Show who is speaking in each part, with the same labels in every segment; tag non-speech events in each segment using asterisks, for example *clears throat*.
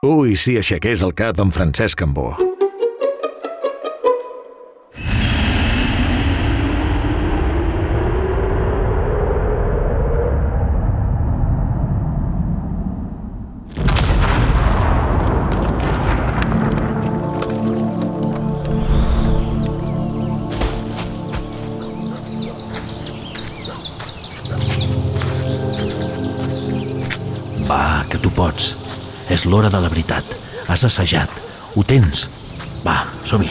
Speaker 1: Ui, si aixequés el cap en Francesc Cambó.
Speaker 2: L'hora de la veritat. Has assajat. Ho tens. Va, som-hi.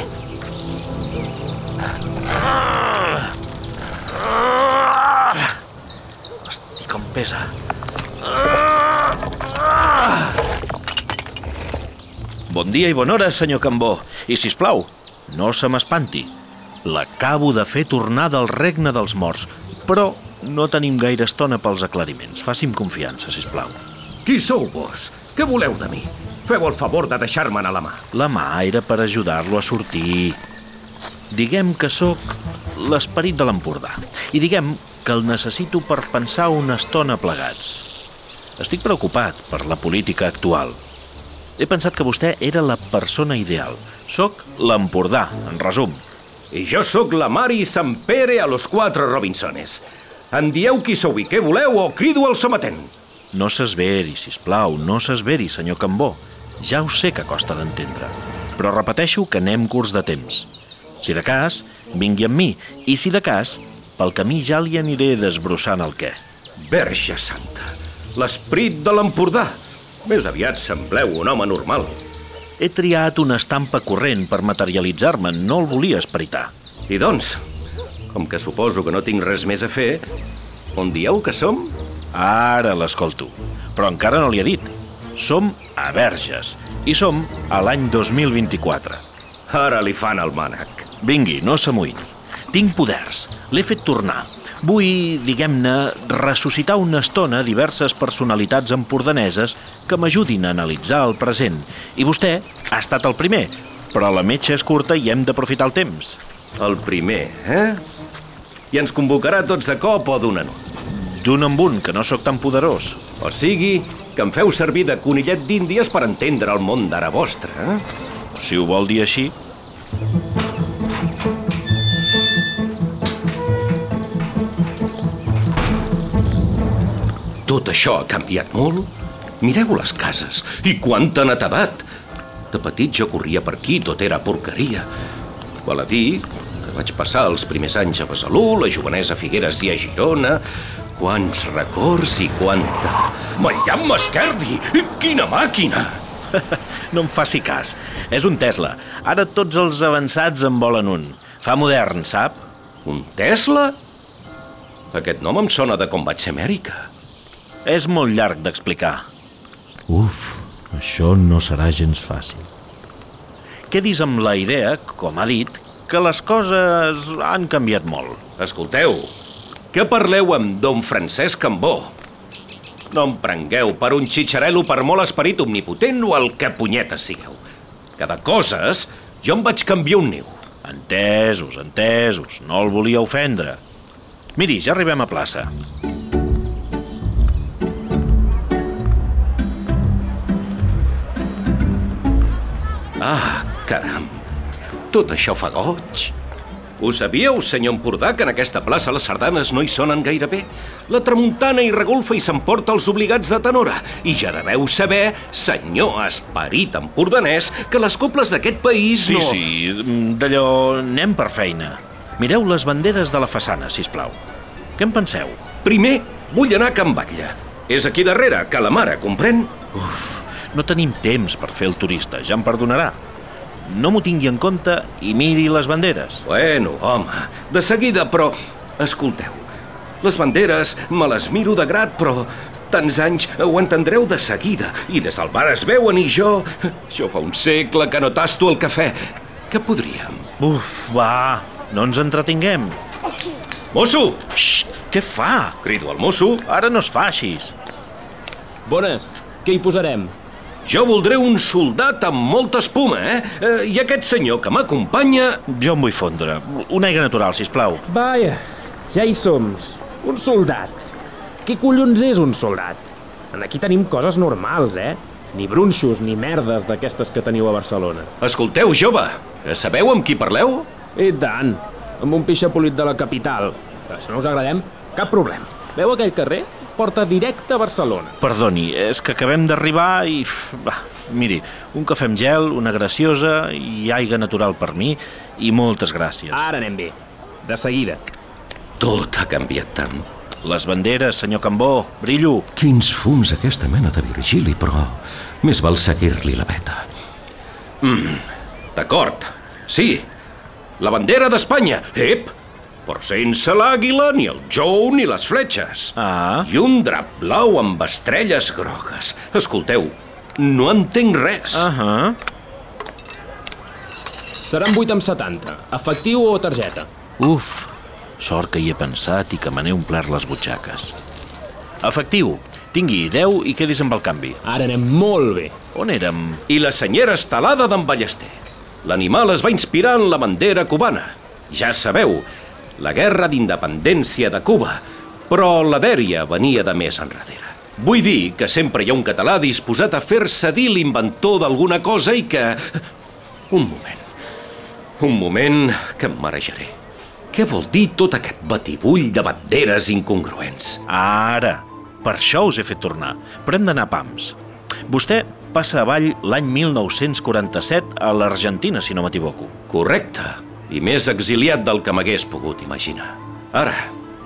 Speaker 2: Hosti, com pesa.
Speaker 3: Bon dia i bona hora, senyor Cambó. I, si plau, no se m'espanti. L'acabo de fer tornar del regne dels morts, però no tenim gaire estona pels aclariments. Faci'm confiança, si plau.
Speaker 4: Qui sou vos? Què voleu de mi? Feu el favor de deixar-me'n a la mà.
Speaker 3: La mà era per ajudar-lo a sortir. Diguem que sóc l'esperit de l'Empordà. I diguem que el necessito per pensar una estona plegats. Estic preocupat per la política actual. He pensat que vostè era la persona ideal. Soc l'Empordà, en resum.
Speaker 4: I jo sóc la Mari Sant Pere a los quatre Robinsones. Em dieu qui sou i què voleu o crido al sometent.
Speaker 3: No s'esveri, si plau, no s'esveri, senyor Cambó. Ja ho sé que costa d'entendre, però repeteixo que anem curs de temps. Si de cas, vingui amb mi, i si de cas, pel camí ja li aniré desbrossant el què.
Speaker 4: Verge Santa, l'esperit de l'Empordà. Més aviat sembleu un home normal.
Speaker 3: He triat una estampa corrent per materialitzar-me, no el volia esperitar.
Speaker 4: I doncs, com que suposo que no tinc res més a fer, on dieu que som?
Speaker 3: Ara l'escolto, però encara no li he dit. Som a Verges i som a l'any 2024.
Speaker 4: Ara li fan el mànec.
Speaker 3: Vingui, no s'amoïni. Tinc poders. L'he fet tornar. Vull, diguem-ne, ressuscitar una estona diverses personalitats empordaneses que m'ajudin a analitzar el present. I vostè ha estat el primer, però la metxa és curta i hem d'aprofitar el temps.
Speaker 4: El primer, eh? I ens convocarà tots de cop o d'un en un.
Speaker 3: D'un en un, que no sóc tan poderós.
Speaker 4: O sigui, que em feu servir de conillet d'índies per entendre el món d'ara vostre, eh?
Speaker 3: Si ho vol dir així.
Speaker 4: Tot això ha canviat molt. Mireu les cases i quanta netedat. De petit jo corria per aquí, tot era porqueria. Val a dir que vaig passar els primers anys a Besalú, la jovenesa a Figueres i a Girona. Quants records i quanta... Mallam Mascardi! Quina màquina! *laughs*
Speaker 3: No em faci cas. És un Tesla. Ara tots els avançats en volen un. Fa modern, sap?
Speaker 4: Un Tesla? Aquest nom em sona de com vaig ser a Amèrica.
Speaker 3: És molt llarg d'explicar.
Speaker 2: Uf, això no serà gens fàcil.
Speaker 3: Quedis amb la idea, com ha dit, que les coses han canviat molt.
Speaker 4: Escolteu, que parleu amb don Francesc Cambó. No em prengueu per un xitxarelo per molt esperit omnipotent o el que punyetes sigueu. Cada coses, jo em vaig canviar un niu.
Speaker 3: Entesos, entesos. No el volia ofendre. Miri, ja arribem a plaça.
Speaker 4: Ah, caram. Tot això fa goig. Ho sabíeu, senyor Empordà, que en aquesta plaça les sardanes no hi sonen gaire bé? La tramuntana hi regolfa i s'emporta els obligats de tenora. I ja deveu saber, senyor esperit empordanès, que les coples d'aquest país
Speaker 3: Sí,
Speaker 4: no...
Speaker 3: sí, mm, d'allò anem per feina. Mireu les banderes de la façana, si plau. Què en penseu?
Speaker 4: Primer, vull anar a Can Batlle. És aquí darrere, que la mare, comprèn?
Speaker 3: Uf, no tenim temps per fer el turista, ja em perdonarà. No m'ho tingui en compte i miri les banderes.
Speaker 4: Bueno, home, de seguida, però... Escolteu, les banderes me les miro de grat, però tants anys ho entendreu de seguida. I des del bar es veuen i jo... Jo fa un segle que no tasto el cafè. Què podríem?
Speaker 3: Uf, va, no ens entretinguem.
Speaker 4: Mosso!
Speaker 3: Xxt, què fa?
Speaker 4: Crido al mosso.
Speaker 3: Ara no es fa així.
Speaker 5: Bones, què hi posarem?
Speaker 4: Jo voldré un soldat amb molta espuma, eh? eh I aquest senyor que m'acompanya...
Speaker 3: Jo em vull fondre. Una aigua natural, si plau.
Speaker 5: Vaja, ja hi som. Un soldat. Què collons és un soldat? En aquí tenim coses normals, eh? Ni brunxos ni merdes d'aquestes que teniu a Barcelona.
Speaker 4: Escolteu, jove, sabeu amb qui parleu?
Speaker 5: I tant, amb un pixapolit de la capital. Si no us agradem, cap problema. Veu aquell carrer? Porta directe a Barcelona.
Speaker 3: Perdoni, és que acabem d'arribar i... Va, miri, un cafè amb gel, una graciosa i aigua natural per mi i moltes gràcies.
Speaker 5: Ara anem bé. De seguida.
Speaker 4: Tot ha canviat tant.
Speaker 3: Les banderes, senyor Cambó, brillo.
Speaker 4: Quins fums aquesta mena de Virgili, però més val seguir-li la veta. Mm, d'acord, sí, la bandera d'Espanya, ep, però sense l'àguila, ni el jou, ni les fletxes.
Speaker 3: Ah.
Speaker 4: I un drap blau amb estrelles grogues. Escolteu, no entenc res.
Speaker 3: Ahà.
Speaker 5: Seran 8 amb 70. Efectiu o targeta?
Speaker 3: Uf, sort que hi he pensat i que me n'he omplert les butxaques. Efectiu, tingui 10 i quedis amb el canvi.
Speaker 5: Ara anem molt bé.
Speaker 3: On érem?
Speaker 4: I la senyera estelada d'en Ballester. L'animal es va inspirar en la bandera cubana. Ja sabeu, la guerra d'independència de Cuba, però la dèria venia de més enrere. Vull dir que sempre hi ha un català disposat a fer-se dir l'inventor d'alguna cosa i que... Un moment. Un moment que em marejaré. Què vol dir tot aquest batibull de banderes incongruents?
Speaker 3: Ara. Per això us he fet tornar. Però hem d'anar a pams. Vostè passa avall l'any 1947 a l'Argentina, si no m'equivoco.
Speaker 4: Correcte. I més exiliat del que m'hagués pogut imaginar. Ara,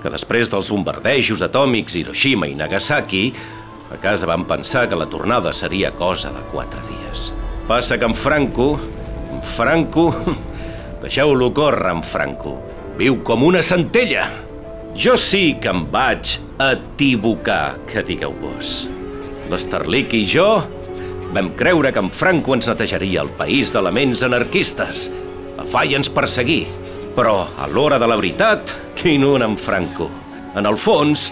Speaker 4: que després dels bombardejos atòmics Hiroshima i Nagasaki, a casa vam pensar que la tornada seria cosa de quatre dies. Passa que en Franco... En Franco... *laughs* Deixeu-lo córrer, en Franco. Viu com una centella. Jo sí que em vaig equivocar, que digueu vos. L'Estarlic i jo vam creure que en Franco ens netejaria el país d'elements anarquistes. Falla ens perseguir. Però, a l'hora de la veritat, quin un en Franco. En el fons,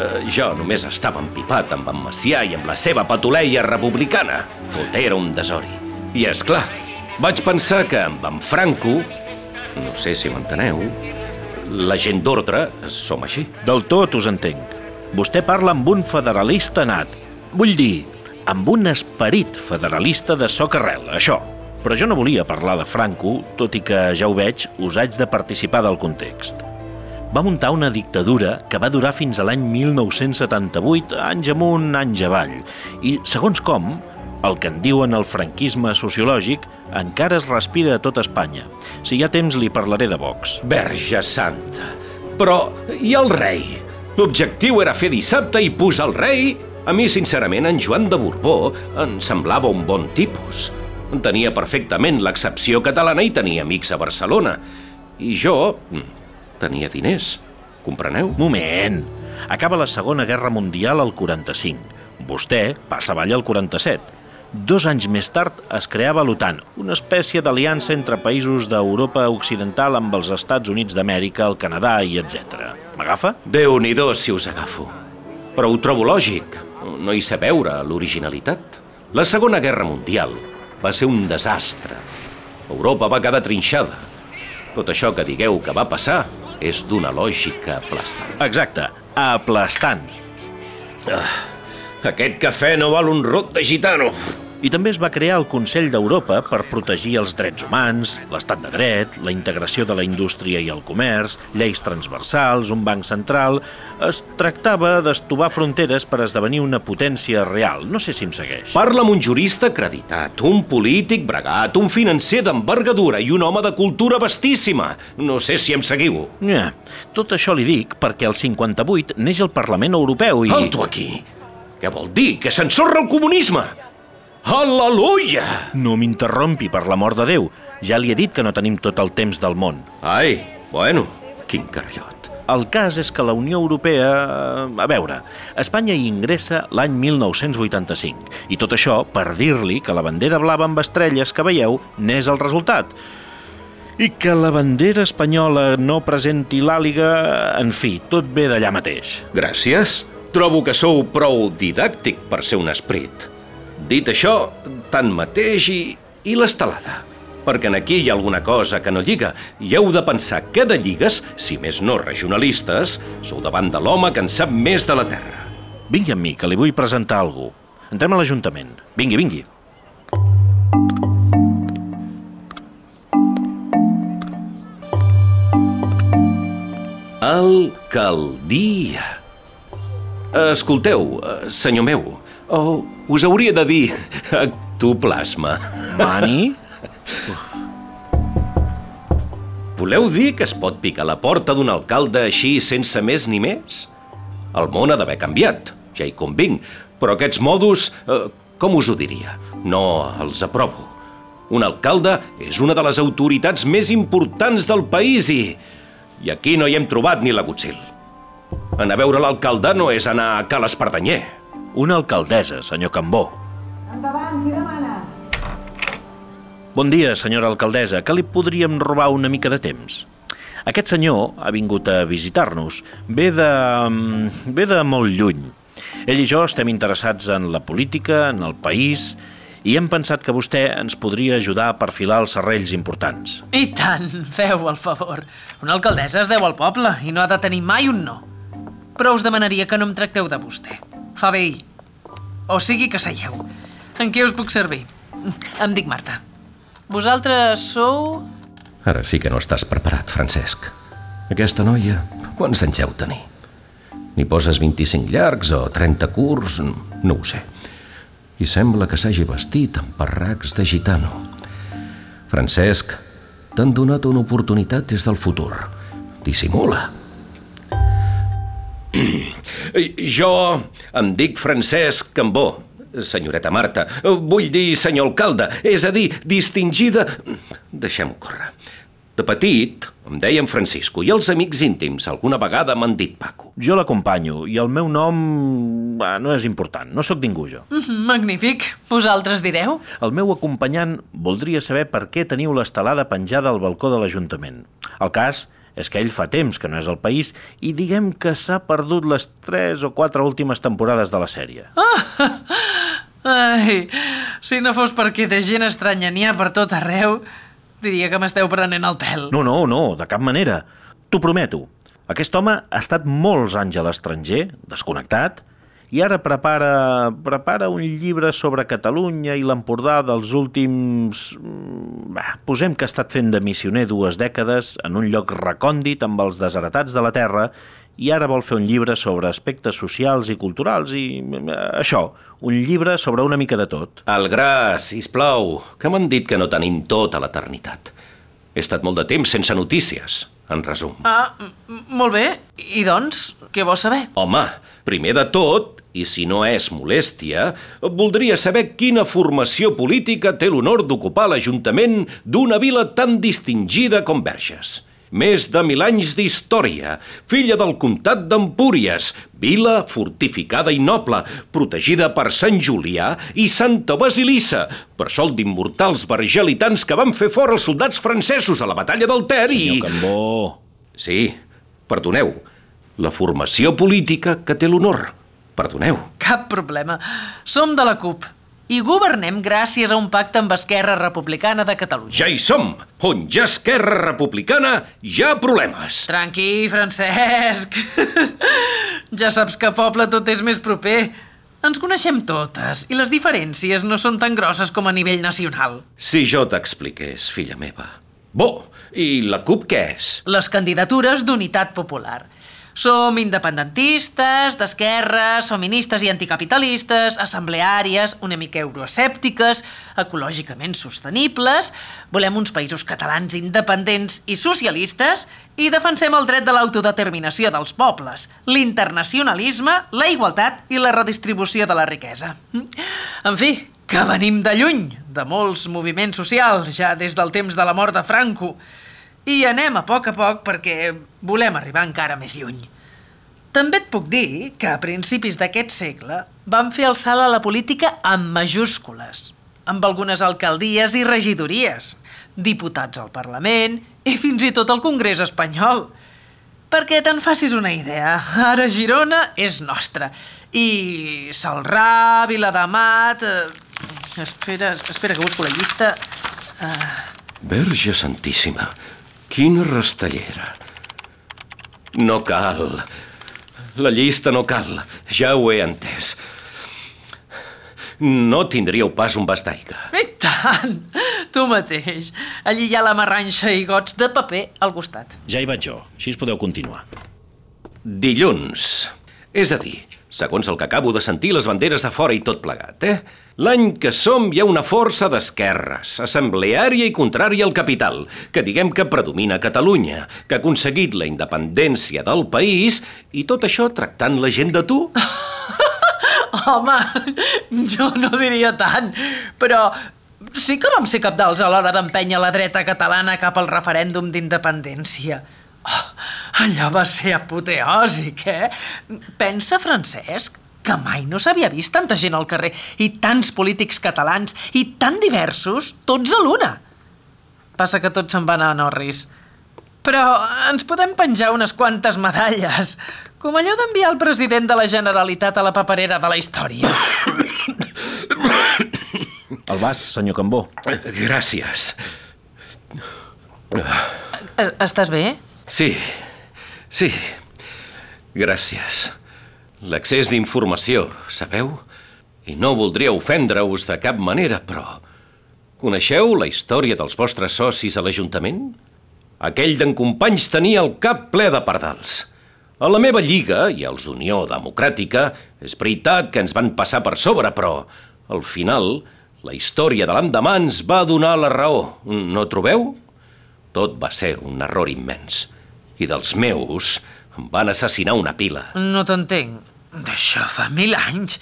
Speaker 4: eh, jo només estava empipat amb en Macià i amb la seva patuleia republicana. Tot era un desori. I, és clar, vaig pensar que amb en Franco, no sé si m'enteneu, la gent d'ordre som així.
Speaker 3: Del tot us entenc. Vostè parla amb un federalista nat. Vull dir, amb un esperit federalista de socarrel, això. Però jo no volia parlar de Franco, tot i que, ja ho veig, us haig de participar del context. Va muntar una dictadura que va durar fins a l'any 1978, anys amunt, anys avall. I, segons com, el que en diuen el franquisme sociològic encara es respira a tot Espanya. Si hi ha temps li parlaré de Vox.
Speaker 4: Verge Santa! Però, i el rei? L'objectiu era fer dissabte i posar el rei? A mi, sincerament, en Joan de Borbó em semblava un bon tipus. Tenia perfectament l'excepció catalana i tenia amics a Barcelona. I jo mm, tenia diners, compreneu?
Speaker 3: Moment! Acaba la Segona Guerra Mundial al 45. Vostè passa avall al 47. Dos anys més tard es creava l'OTAN, una espècie d'aliança entre països d'Europa Occidental amb els Estats Units d'Amèrica, el Canadà i etc. M'agafa?
Speaker 4: Déu-n'hi-do si us agafo. Però ho trobo lògic. No hi sé veure l'originalitat. La Segona Guerra Mundial va ser un desastre. Europa va quedar trinxada. Tot això que digueu que va passar és d'una lògica aplastant.
Speaker 3: Exacte, aplastant.
Speaker 4: Aquest cafè no val un rot de gitano.
Speaker 3: I també es va crear el Consell d'Europa per protegir els drets humans, l'estat de dret, la integració de la indústria i el comerç, lleis transversals, un banc central... Es tractava d'estovar fronteres per esdevenir una potència real. No sé si em segueix.
Speaker 4: Parla amb un jurista acreditat, un polític bregat, un financer d'envergadura i un home de cultura vastíssima. No sé si em seguiu.
Speaker 3: Ja, tot això li dic perquè el 58 neix el Parlament Europeu i...
Speaker 4: Alto aquí! Què vol dir? Que s'ensorra el comunisme! Al·leluia!
Speaker 3: No m'interrompi, per l'amor de Déu. Ja li he dit que no tenim tot el temps del món.
Speaker 4: Ai, bueno, quin carallot.
Speaker 3: El cas és que la Unió Europea... A veure, Espanya hi ingressa l'any 1985 i tot això per dir-li que la bandera blava amb estrelles que veieu n'és el resultat. I que la bandera espanyola no presenti l'àliga... En fi, tot ve d'allà mateix.
Speaker 4: Gràcies. Trobo que sou prou didàctic per ser un esprit. Dit això, tanmateix i, i l'estelada. Perquè en aquí hi ha alguna cosa que no lliga i heu de pensar que de lligues, si més no regionalistes, sou davant de l'home que en sap més de la Terra.
Speaker 3: Vingui amb mi, que li vull presentar algú. Entrem a l'Ajuntament. Vingui, vingui.
Speaker 4: Alcaldia. Escolteu, eh, senyor meu, oh, us hauria de dir ectoplasma.
Speaker 3: Mani?
Speaker 4: Voleu dir que es pot picar la porta d'un alcalde així sense més ni més? El món ha d'haver canviat, ja hi convinc, però aquests modus, eh, com us ho diria, no els aprovo. Un alcalde és una de les autoritats més importants del país i... I aquí no hi hem trobat ni l'agutzil. Anar a veure l'alcalde no és anar a Cal Espardenyer.
Speaker 3: Una alcaldessa, senyor Cambó.
Speaker 6: Endavant, qui demana?
Speaker 3: Bon dia, senyora alcaldessa. Que li podríem robar una mica de temps? Aquest senyor ha vingut a visitar-nos. Ve de... mm, ve de molt lluny. Ell i jo estem interessats en la política, en el país, i hem pensat que vostè ens podria ajudar a perfilar els serrells importants.
Speaker 6: I tant, feu el favor. Una alcaldessa es deu al poble i no ha de tenir mai un no. Però us demanaria que no em tracteu de vostè. Fa bé. O sigui que seieu. En què us puc servir? Em dic Marta. Vosaltres sou...
Speaker 4: Ara sí que no estàs preparat, Francesc. Aquesta noia, quants anys deu tenir? N'hi poses 25 llargs o 30 curts? No ho sé. I sembla que s'hagi vestit amb parracs de gitano. Francesc, t'han donat una oportunitat des del futur. Dissimula. *clears throat* Jo em dic Francesc Cambó, senyoreta Marta. Vull dir senyor alcalde, és a dir, distingida... Deixem-ho córrer. De petit em deien Francisco i els amics íntims alguna vegada m'han dit Paco.
Speaker 3: Jo l'acompanyo i el meu nom bah, no és important, no sóc ningú jo.
Speaker 6: Mhm, Magnífic. Vosaltres direu?
Speaker 3: El meu acompanyant voldria saber per què teniu l'estelada penjada al balcó de l'Ajuntament. El cas és que ell fa temps que no és al país i diguem que s'ha perdut les tres o quatre últimes temporades de la sèrie. *laughs*
Speaker 6: Ai, si no fos perquè de gent estranya n'hi ha per tot arreu, diria que m'esteu prenent el pèl.
Speaker 3: No, no, no, de cap manera. T'ho prometo. Aquest home ha estat molts anys a l'estranger, desconnectat, i ara prepara, prepara un llibre sobre Catalunya i l'Empordà dels últims... mm, Bah, posem que ha estat fent de missioner dues dècades en un lloc recòndit amb els desheretats de la terra i ara vol fer un llibre sobre aspectes socials i culturals i eh, això, un llibre sobre una mica de tot.
Speaker 4: El gra, sisplau, que m'han dit que no tenim tota l'eternitat. He estat molt de temps sense notícies, en resum.
Speaker 6: Ah, molt bé. I doncs, què vols saber?
Speaker 4: Home, primer de tot, i si no és molèstia, voldria saber quina formació política té l'honor d'ocupar l'Ajuntament d'una vila tan distingida com Verges. Més de mil anys d'història, filla del comtat d'Empúries, vila fortificada i noble, protegida per Sant Julià i Santa Basilissa, per sol d'immortals vergelitans que van fer fora els soldats francesos a la batalla del Ter i...
Speaker 3: Senyor Cambó...
Speaker 4: Sí, perdoneu. La formació política que té l'honor. Perdoneu.
Speaker 6: Cap problema. Som de la CUP i governem gràcies a un pacte amb Esquerra Republicana de Catalunya.
Speaker 4: Ja hi som! On ha Esquerra Republicana, hi ha problemes.
Speaker 6: Tranquil, Francesc. *laughs* ja saps que a poble tot és més proper. Ens coneixem totes i les diferències no són tan grosses com a nivell nacional.
Speaker 4: Si jo t'expliqués, filla meva. Bo, i la CUP què és?
Speaker 6: Les candidatures d'unitat popular. Som independentistes, d'esquerres, feministes i anticapitalistes, assembleàries, una mica euroescèptiques, ecològicament sostenibles, volem uns països catalans independents i socialistes i defensem el dret de l'autodeterminació dels pobles, l'internacionalisme, la igualtat i la redistribució de la riquesa. En fi, que venim de lluny, de molts moviments socials, ja des del temps de la mort de Franco, i anem a poc a poc perquè volem arribar encara més lluny. També et puc dir que a principis d'aquest segle vam fer el salt a la política amb majúscules, amb algunes alcaldies i regidories, diputats al Parlament i fins i tot al Congrés espanyol. Perquè te'n facis una idea, ara Girona és nostra. I Salrà, Viladamat... Eh, espera, espera que busco la llista. Eh,
Speaker 4: Verge Santíssima, quina rastellera. No cal. La llista no cal, ja ho he entès. no tindríeu pas un vas d'aigua.
Speaker 6: I tant! Tu mateix. Allí hi ha la marranxa i gots de paper al costat.
Speaker 3: Ja hi vaig jo, així es podeu continuar.
Speaker 4: Dilluns. És a dir, segons el que acabo de sentir, les banderes de fora i tot plegat, eh? L'any que som hi ha una força d'esquerres, assembleària i contrària al capital, que diguem que predomina Catalunya, que ha aconseguit la independència del país i tot això tractant la gent de tu? *laughs*
Speaker 6: Home, jo no diria tant, però sí que vam ser capdals a l'hora d'empènyer la dreta catalana cap al referèndum d'independència. Oh, allò va ser apoteòsic, eh? Pensa, Francesc, que mai no s'havia vist tanta gent al carrer i tants polítics catalans i tan diversos, tots a l'una. Passa que tots se'n van a Norris. Però ens podem penjar unes quantes medalles, com allò d'enviar el president de la Generalitat a la paperera de la història. *coughs*
Speaker 3: El vas, senyor Cambó.
Speaker 4: Gràcies.
Speaker 6: Es- Estàs bé?
Speaker 4: Sí, sí. Gràcies. L'accés d'informació, sabeu? I no voldria ofendre-us de cap manera, però... Coneixeu la història dels vostres socis a l'Ajuntament? Aquell d'en Companys tenia el cap ple de pardals. A la meva lliga i als Unió Democràtica és veritat que ens van passar per sobre, però al final la història de l'endemà ens va donar la raó. No trobeu? Tot va ser un error immens. I dels meus em van assassinar una pila.
Speaker 6: No t'entenc. D'això fa mil anys.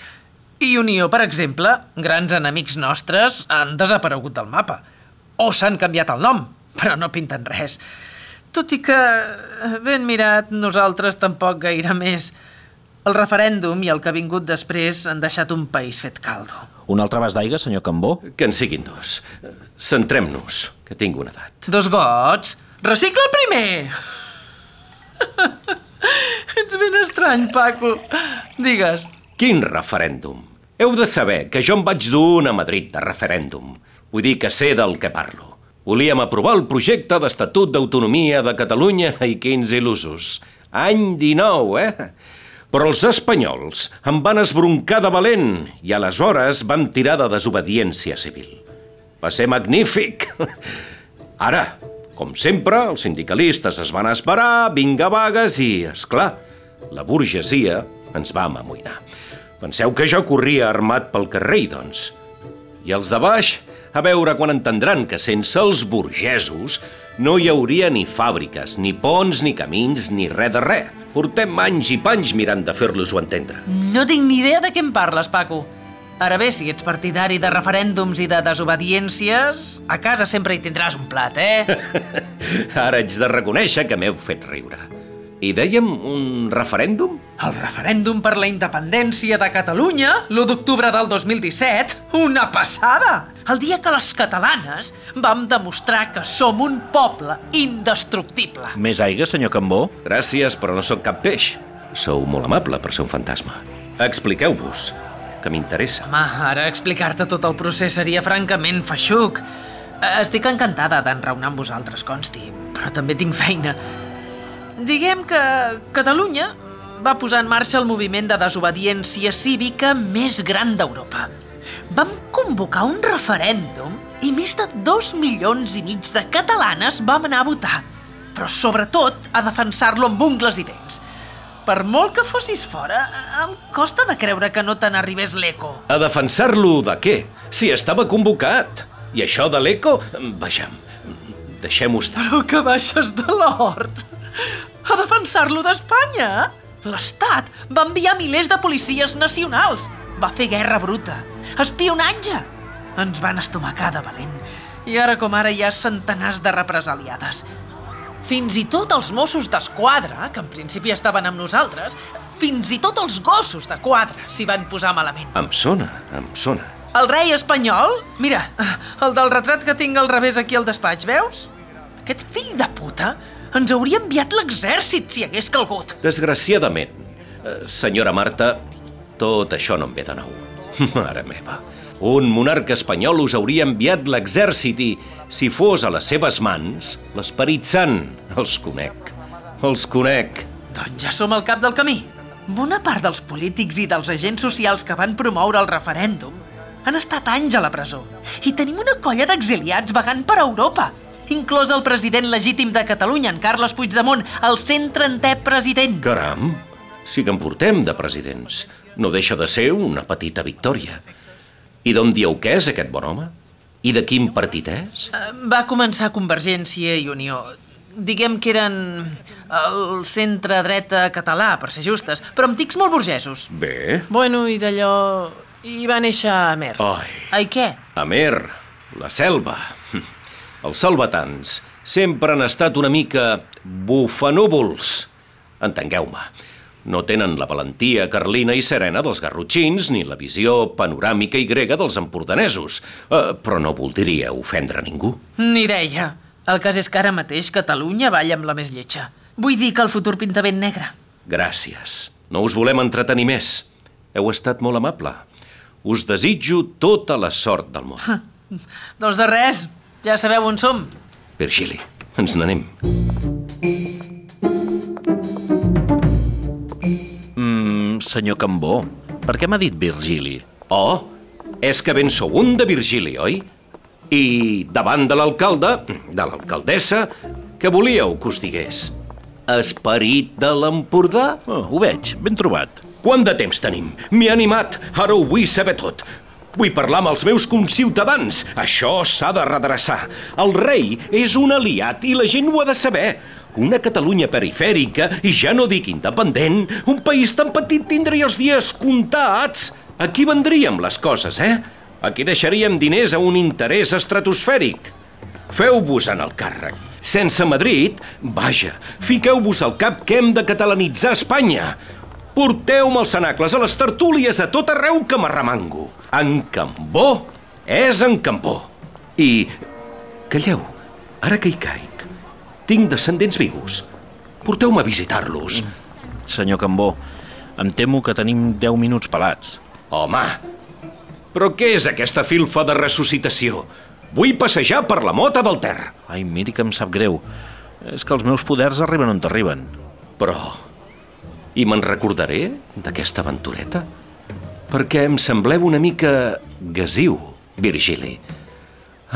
Speaker 6: I Unió, per exemple, grans enemics nostres, han desaparegut del mapa. O s'han canviat el nom, però no pinten res. Tot i que, ben mirat, nosaltres tampoc gaire més. El referèndum i el que ha vingut després han deixat un país fet caldo.
Speaker 3: Un altre vas d'aigua, senyor Cambó?
Speaker 4: Que en siguin dos. Centrem-nos, que tinc una edat.
Speaker 6: Dos gots? Recicla el primer! *laughs* Ets ben estrany, Paco. Digues.
Speaker 4: Quin referèndum? Heu de saber que jo em vaig dur a Madrid de referèndum. Vull dir que sé del que parlo. Volíem aprovar el projecte d'Estatut d'Autonomia de Catalunya i quins il·lusos. Any 19, eh? Però els espanyols em van esbroncar de valent i aleshores van tirar de desobediència civil. Va ser magnífic. *laughs* Ara, com sempre, els sindicalistes es van esperar, vinga vagues i, és clar, la burgesia ens va amoïnar. Penseu que jo corria armat pel carrer, doncs. I els de baix, a veure quan entendran que sense els burgesos no hi hauria ni fàbriques, ni ponts, ni camins, ni res de res. Portem anys i panys mirant de fer-los-ho entendre.
Speaker 6: No tinc ni idea de què em parles, Paco. Ara bé, si ets partidari de referèndums i de desobediències, a casa sempre hi tindràs un plat, eh? *laughs*
Speaker 4: Ara haig de reconèixer que m'heu fet riure. I dèiem un referèndum?
Speaker 6: El referèndum per la independència de Catalunya, l'1 d'octubre del 2017, una passada! El dia que les catalanes vam demostrar que som un poble indestructible.
Speaker 3: Més aigua, senyor Cambó?
Speaker 4: Gràcies, però no sóc cap peix. Sou molt amable per ser un fantasma. Expliqueu-vos, que m'interessa.
Speaker 6: Home, ara explicar-te tot el procés seria francament feixuc. Eh, Estic encantada d'enraonar amb vosaltres, consti, però també tinc feina. Diguem que Catalunya va posar en marxa el moviment de desobediència cívica més gran d'Europa. Vam convocar un referèndum i més de dos milions i mig de catalanes vam anar a votar, però sobretot a defensar-lo amb ungles i dents. Per molt que fossis fora, em costa de creure que no te n'arribés l'eco.
Speaker 4: A defensar-lo de què? Si estava convocat. I això de l'eco? Vejam, deixem-ho estar.
Speaker 6: Però que baixes de l'hort! A defensar-lo d'Espanya! L'Estat va enviar milers de policies nacionals. Va fer guerra bruta. Espionatge! Ens van estomacar de valent. I ara com ara hi ha centenars de represaliades. Fins i tot els Mossos d'Esquadra, que en principi estaven amb nosaltres, fins i tot els gossos de quadra s'hi van posar malament.
Speaker 4: Em sona, em sona.
Speaker 6: El rei espanyol? Mira, el del retrat que tinc al revés aquí al despatx, veus? Aquest fill de puta ens hauria enviat l'exèrcit si hagués calgut.
Speaker 4: Desgraciadament, eh, senyora Marta, tot això no em ve de nou. *laughs* Mare meva, un monarca espanyol us hauria enviat l'exèrcit i, si fos a les seves mans, l'esperit sant. Els conec, els conec.
Speaker 6: Doncs ja som al cap del camí. Bona part dels polítics i dels agents socials que van promoure el referèndum Han estat anys a la presó. I tenim una colla d'exiliats vagant per Europa. Inclòs el president legítim de Catalunya, en Carles Puigdemont, el 130è president.
Speaker 4: Caram, sí que en portem de presidents. No deixa de ser una petita victòria. I d'on dieu que és aquest bon home? I de quin partit és?
Speaker 6: Eh, Va començar Convergència i Unió. Diguem que eren el centre-dreta català, per ser justes, però amb tics molt burgesos.
Speaker 4: Bé.
Speaker 5: Bueno, i d'allò... I va néixer a Mer.
Speaker 4: Ai,
Speaker 6: Ai, què?
Speaker 4: Amer, la selva. *laughs* Els salvatans sempre han estat una mica bufanúvols. Entengueu-me, no tenen la valentia carlina i serena dels garrotxins ni la visió panoràmica i grega dels empordanesos, eh, però no voldria ofendre ningú.
Speaker 6: Ni deia. El cas és que ara mateix Catalunya balla amb la més lletja. Vull dir que el futur pinta ben negre.
Speaker 4: Gràcies. No us volem entretenir més. Heu estat molt amable. Us desitjo tota la sort del món. *laughs*
Speaker 6: Doncs de res, ja sabeu on som.
Speaker 4: Virgili, ens n'anem.
Speaker 3: Mm, senyor Cambó, per què m'ha dit Virgili?
Speaker 4: Oh, és que ben sou un de Virgili, oi? I davant de l'alcalde, de l'alcaldessa, què volíeu que us digués? Esperit de l'Empordà?
Speaker 3: Oh, ho veig, ben trobat.
Speaker 4: Quant de temps tenim? M'he animat, ara ho vull saber tot. Vull parlar amb els meus conciutadans. Això s'ha de redreçar. El rei és un aliat i la gent ho ha de saber. Una Catalunya perifèrica, i ja no dic independent, un país tan petit tindria els dies comptats. Aquí vendríem les coses, eh? Aquí deixaríem diners a un interès estratosfèric. Feu-vos en el càrrec. Sense Madrid, vaja, fiqueu-vos al cap que hem de catalanitzar Espanya. Porteu-me els cenacles a les tertúlies de tot arreu que m'arremango. En Cambó és en Cambó. I... Calleu, ara que hi caic. Tinc descendents vius. Porteu-me a visitar-los.
Speaker 3: Senyor Cambó, em temo que tenim 10 minuts pelats.
Speaker 4: Home, però què és aquesta filfa de ressuscitació? Vull passejar per la mota del Ter.
Speaker 3: Ai, miri que em sap greu. És que els meus poders arriben on t'arriben.
Speaker 4: Però... I me'n recordaré d'aquesta aventureta? Perquè em sembleu una mica gasiu, Virgili.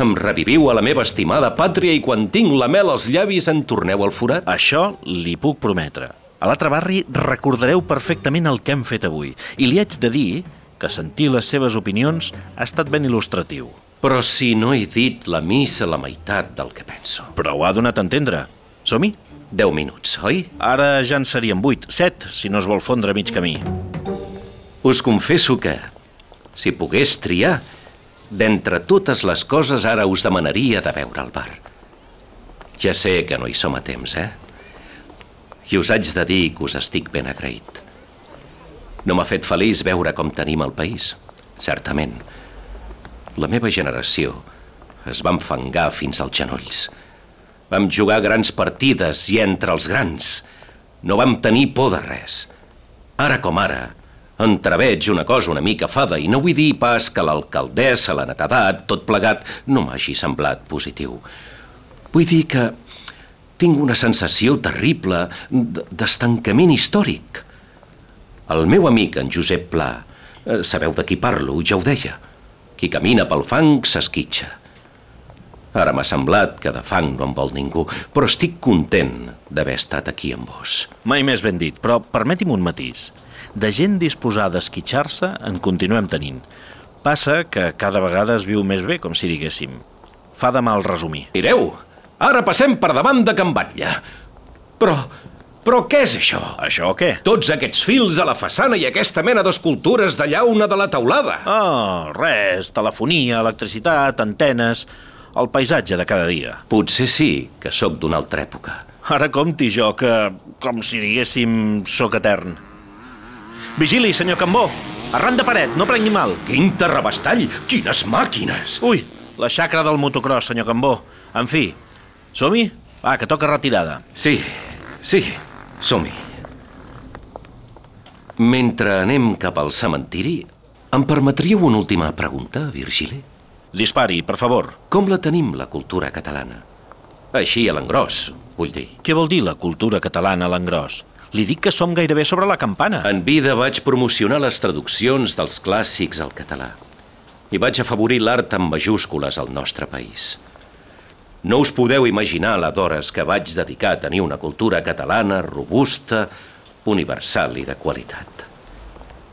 Speaker 4: Em reviviu a la meva estimada pàtria i quan tinc la mel als llavis en torneu al forat?
Speaker 3: Això li puc prometre. A l'altre barri recordareu perfectament el que hem fet avui. I li haig de dir que sentir les seves opinions ha estat ben il·lustratiu.
Speaker 4: Però si no he dit la missa la meitat del que penso.
Speaker 3: Però ho ha donat a entendre. Som-hi?
Speaker 4: Deu minuts, oi?
Speaker 3: Ara ja en serien 8, 7, si no es vol fondre a mig camí.
Speaker 4: Us confesso que, si pogués triar, d'entre totes les coses ara us demanaria de veure el bar. Ja sé que no hi som a temps, eh? I us haig de dir que us estic ben agraït. No m'ha fet feliç veure com tenim el país, certament. La meva generació es va enfangar fins als genolls. Vam jugar grans partides i entre els grans. No vam tenir por de res. Ara com ara, entreveig una cosa una mica fada i no vull dir pas que l'alcaldessa, la netedat, tot plegat, no m'hagi semblat positiu. Vull dir que tinc una sensació terrible d'estancament històric. El meu amic, en Josep Pla, eh, sabeu de qui parlo, ja ho deia. Qui camina pel fang s'esquitxa. Ara m'ha semblat que de fang no en vol ningú, però estic content d'haver estat aquí amb vos.
Speaker 3: Mai més ben dit, però permeti'm un matís. De gent disposada a esquitxar-se en continuem tenint. Passa que cada vegada es viu més bé, com si diguéssim. Fa de mal resumir.
Speaker 4: Mireu, ara passem per davant de Can Batlle. Però, però què és això?
Speaker 3: Això què?
Speaker 4: Tots aquests fils a la façana i aquesta mena d'escultures de llauna de la taulada.
Speaker 3: Oh, res, telefonia, electricitat, antenes... El paisatge de cada dia.
Speaker 4: Potser sí que sóc d'una altra època.
Speaker 3: Ara compti jo que, com si diguéssim, sóc etern. Vigili, senyor Cambó. Arran de paret, no prengui mal.
Speaker 4: Quin terrabastall! Quines màquines!
Speaker 3: Ui, la xacra del motocross, senyor Cambó. En fi, som-hi? Va, que toca retirada.
Speaker 4: Sí, sí, som-hi. Mentre anem cap al cementiri, em permetríeu una última pregunta, Virgili?
Speaker 3: Dispari, per favor.
Speaker 4: Com la tenim, la cultura catalana? Així a l'engròs, vull dir.
Speaker 3: Què vol dir la cultura catalana a l'engròs? Li dic que som gairebé sobre la campana.
Speaker 4: En vida vaig promocionar les traduccions dels clàssics al català. i vaig afavorir l'art amb majúscules al nostre país. No us podeu imaginar la d'hores que vaig dedicar a tenir una cultura catalana robusta, universal i de qualitat.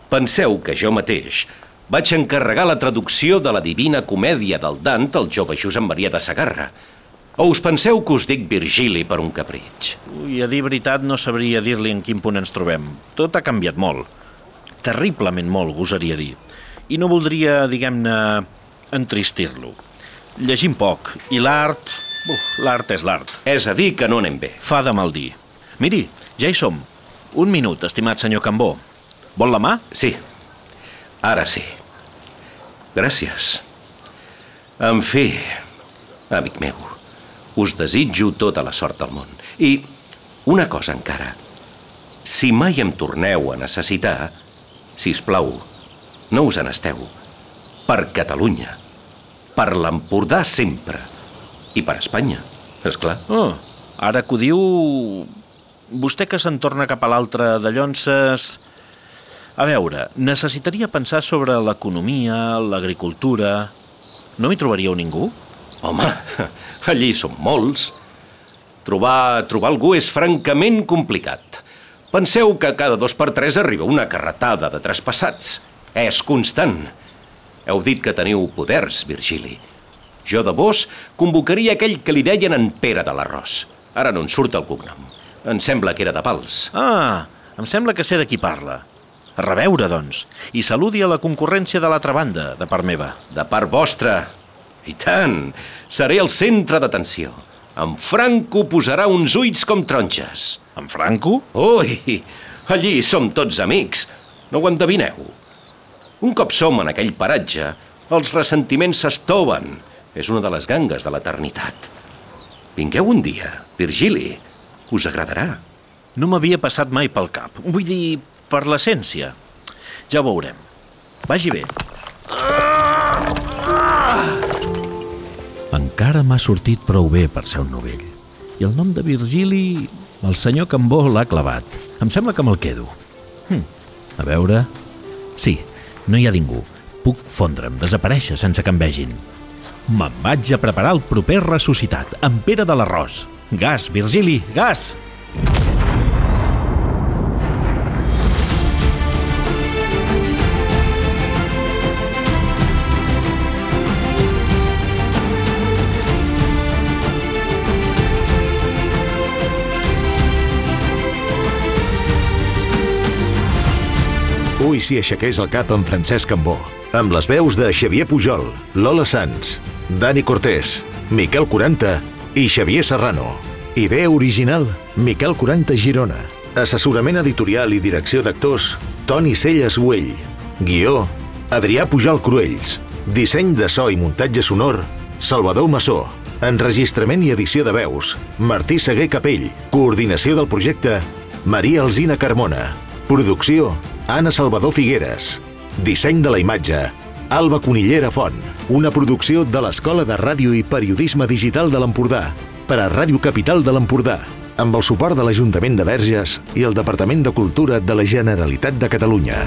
Speaker 4: Penseu que jo mateix vaig encarregar la traducció de la Divina Comèdia del Dant al jove Josep Maria de Sagarra. O us penseu que us dic Virgili per un capritx?
Speaker 3: Ui, a dir veritat no sabria dir-li en quin punt ens trobem. Tot ha canviat molt. Terriblement molt, gosaria dir. I no voldria, diguem-ne, entristir-lo. Llegim poc, i l'art... L'art és l'art.
Speaker 4: És a dir, que no anem bé.
Speaker 3: Fa de mal dir. Miri, ja hi som. Un minut, estimat senyor Cambó. Vol la mà?
Speaker 4: Sí, ara sí. Gràcies. En fi, amic meu, us desitjo tota la sort del món. I una cosa encara. Si mai em torneu a necessitar, si us plau, no us n'esteu. Per Catalunya. Per l'Empordà sempre. I per Espanya, és clar.
Speaker 3: Oh, ara que ho diu... Vostè que se'n torna cap a l'altre de llonces... A veure, necessitaria pensar sobre l'economia, l'agricultura... No m'hi trobaríeu ningú?
Speaker 4: Home, *laughs* allí som molts. Trobar, trobar algú és francament complicat. Penseu que cada dos per tres arriba una carretada de traspassats. És constant. Heu dit que teniu poders, Virgili. Jo de vos convocaria aquell que li deien en Pere de l'Arròs. Ara no en surt el cognom. Em sembla que era de Pals.
Speaker 3: Ah, em sembla que sé de qui parla. A reveure, doncs. I saludi a la concurrència de l'altra banda, de part meva.
Speaker 4: De part vostra. I tant. Seré el centre d'atenció. En Franco posarà uns ulls com taronges.
Speaker 3: En Franco?
Speaker 4: Ui, allí som tots amics. No ho endevineu? Un cop som en aquell paratge, els ressentiments s'estoven. És una de les gangues de l'eternitat. Vingueu un dia, Virgili. Us agradarà.
Speaker 3: No m'havia passat mai pel cap. Vull dir, per l'essència. Ja ho veurem. Vagi bé.
Speaker 2: Encara m'ha sortit prou bé per ser un novell. I el nom de Virgili, el senyor Cambó l'ha clavat. Em sembla que me'l quedo. Hm. A veure... Sí, no hi ha ningú. Puc fondre'm, desaparèixer sense que em vegin. Me'n vaig a preparar el proper ressuscitat, en Pere de l'Arròs. Gas, Virgili, gas!
Speaker 1: Ui, si aixequés el cap en Francesc Cambó, amb les veus de Xavier Pujol, Lola Sanz, Dani Cortés, Miquel 40 i Xavier Serrano. Idea original, Miquel 40 Girona. Assessorament editorial i direcció d'actors, Toni Celles Güell. Guió, Adrià Pujol Cruells. Disseny de so i muntatge sonor, Salvador Massó. Enregistrament i edició de veus, Martí Seguer Capell. Coordinació del projecte, Maria Alzina Carmona. Producció, Anna Salvador Figueres. Disseny de la imatge, Alba Conillera Font. Una producció de l'Escola de Ràdio i Periodisme Digital de l'Empordà per a Ràdio Capital de l'Empordà amb el suport de l'Ajuntament de Verges i el Departament de Cultura de la Generalitat de Catalunya.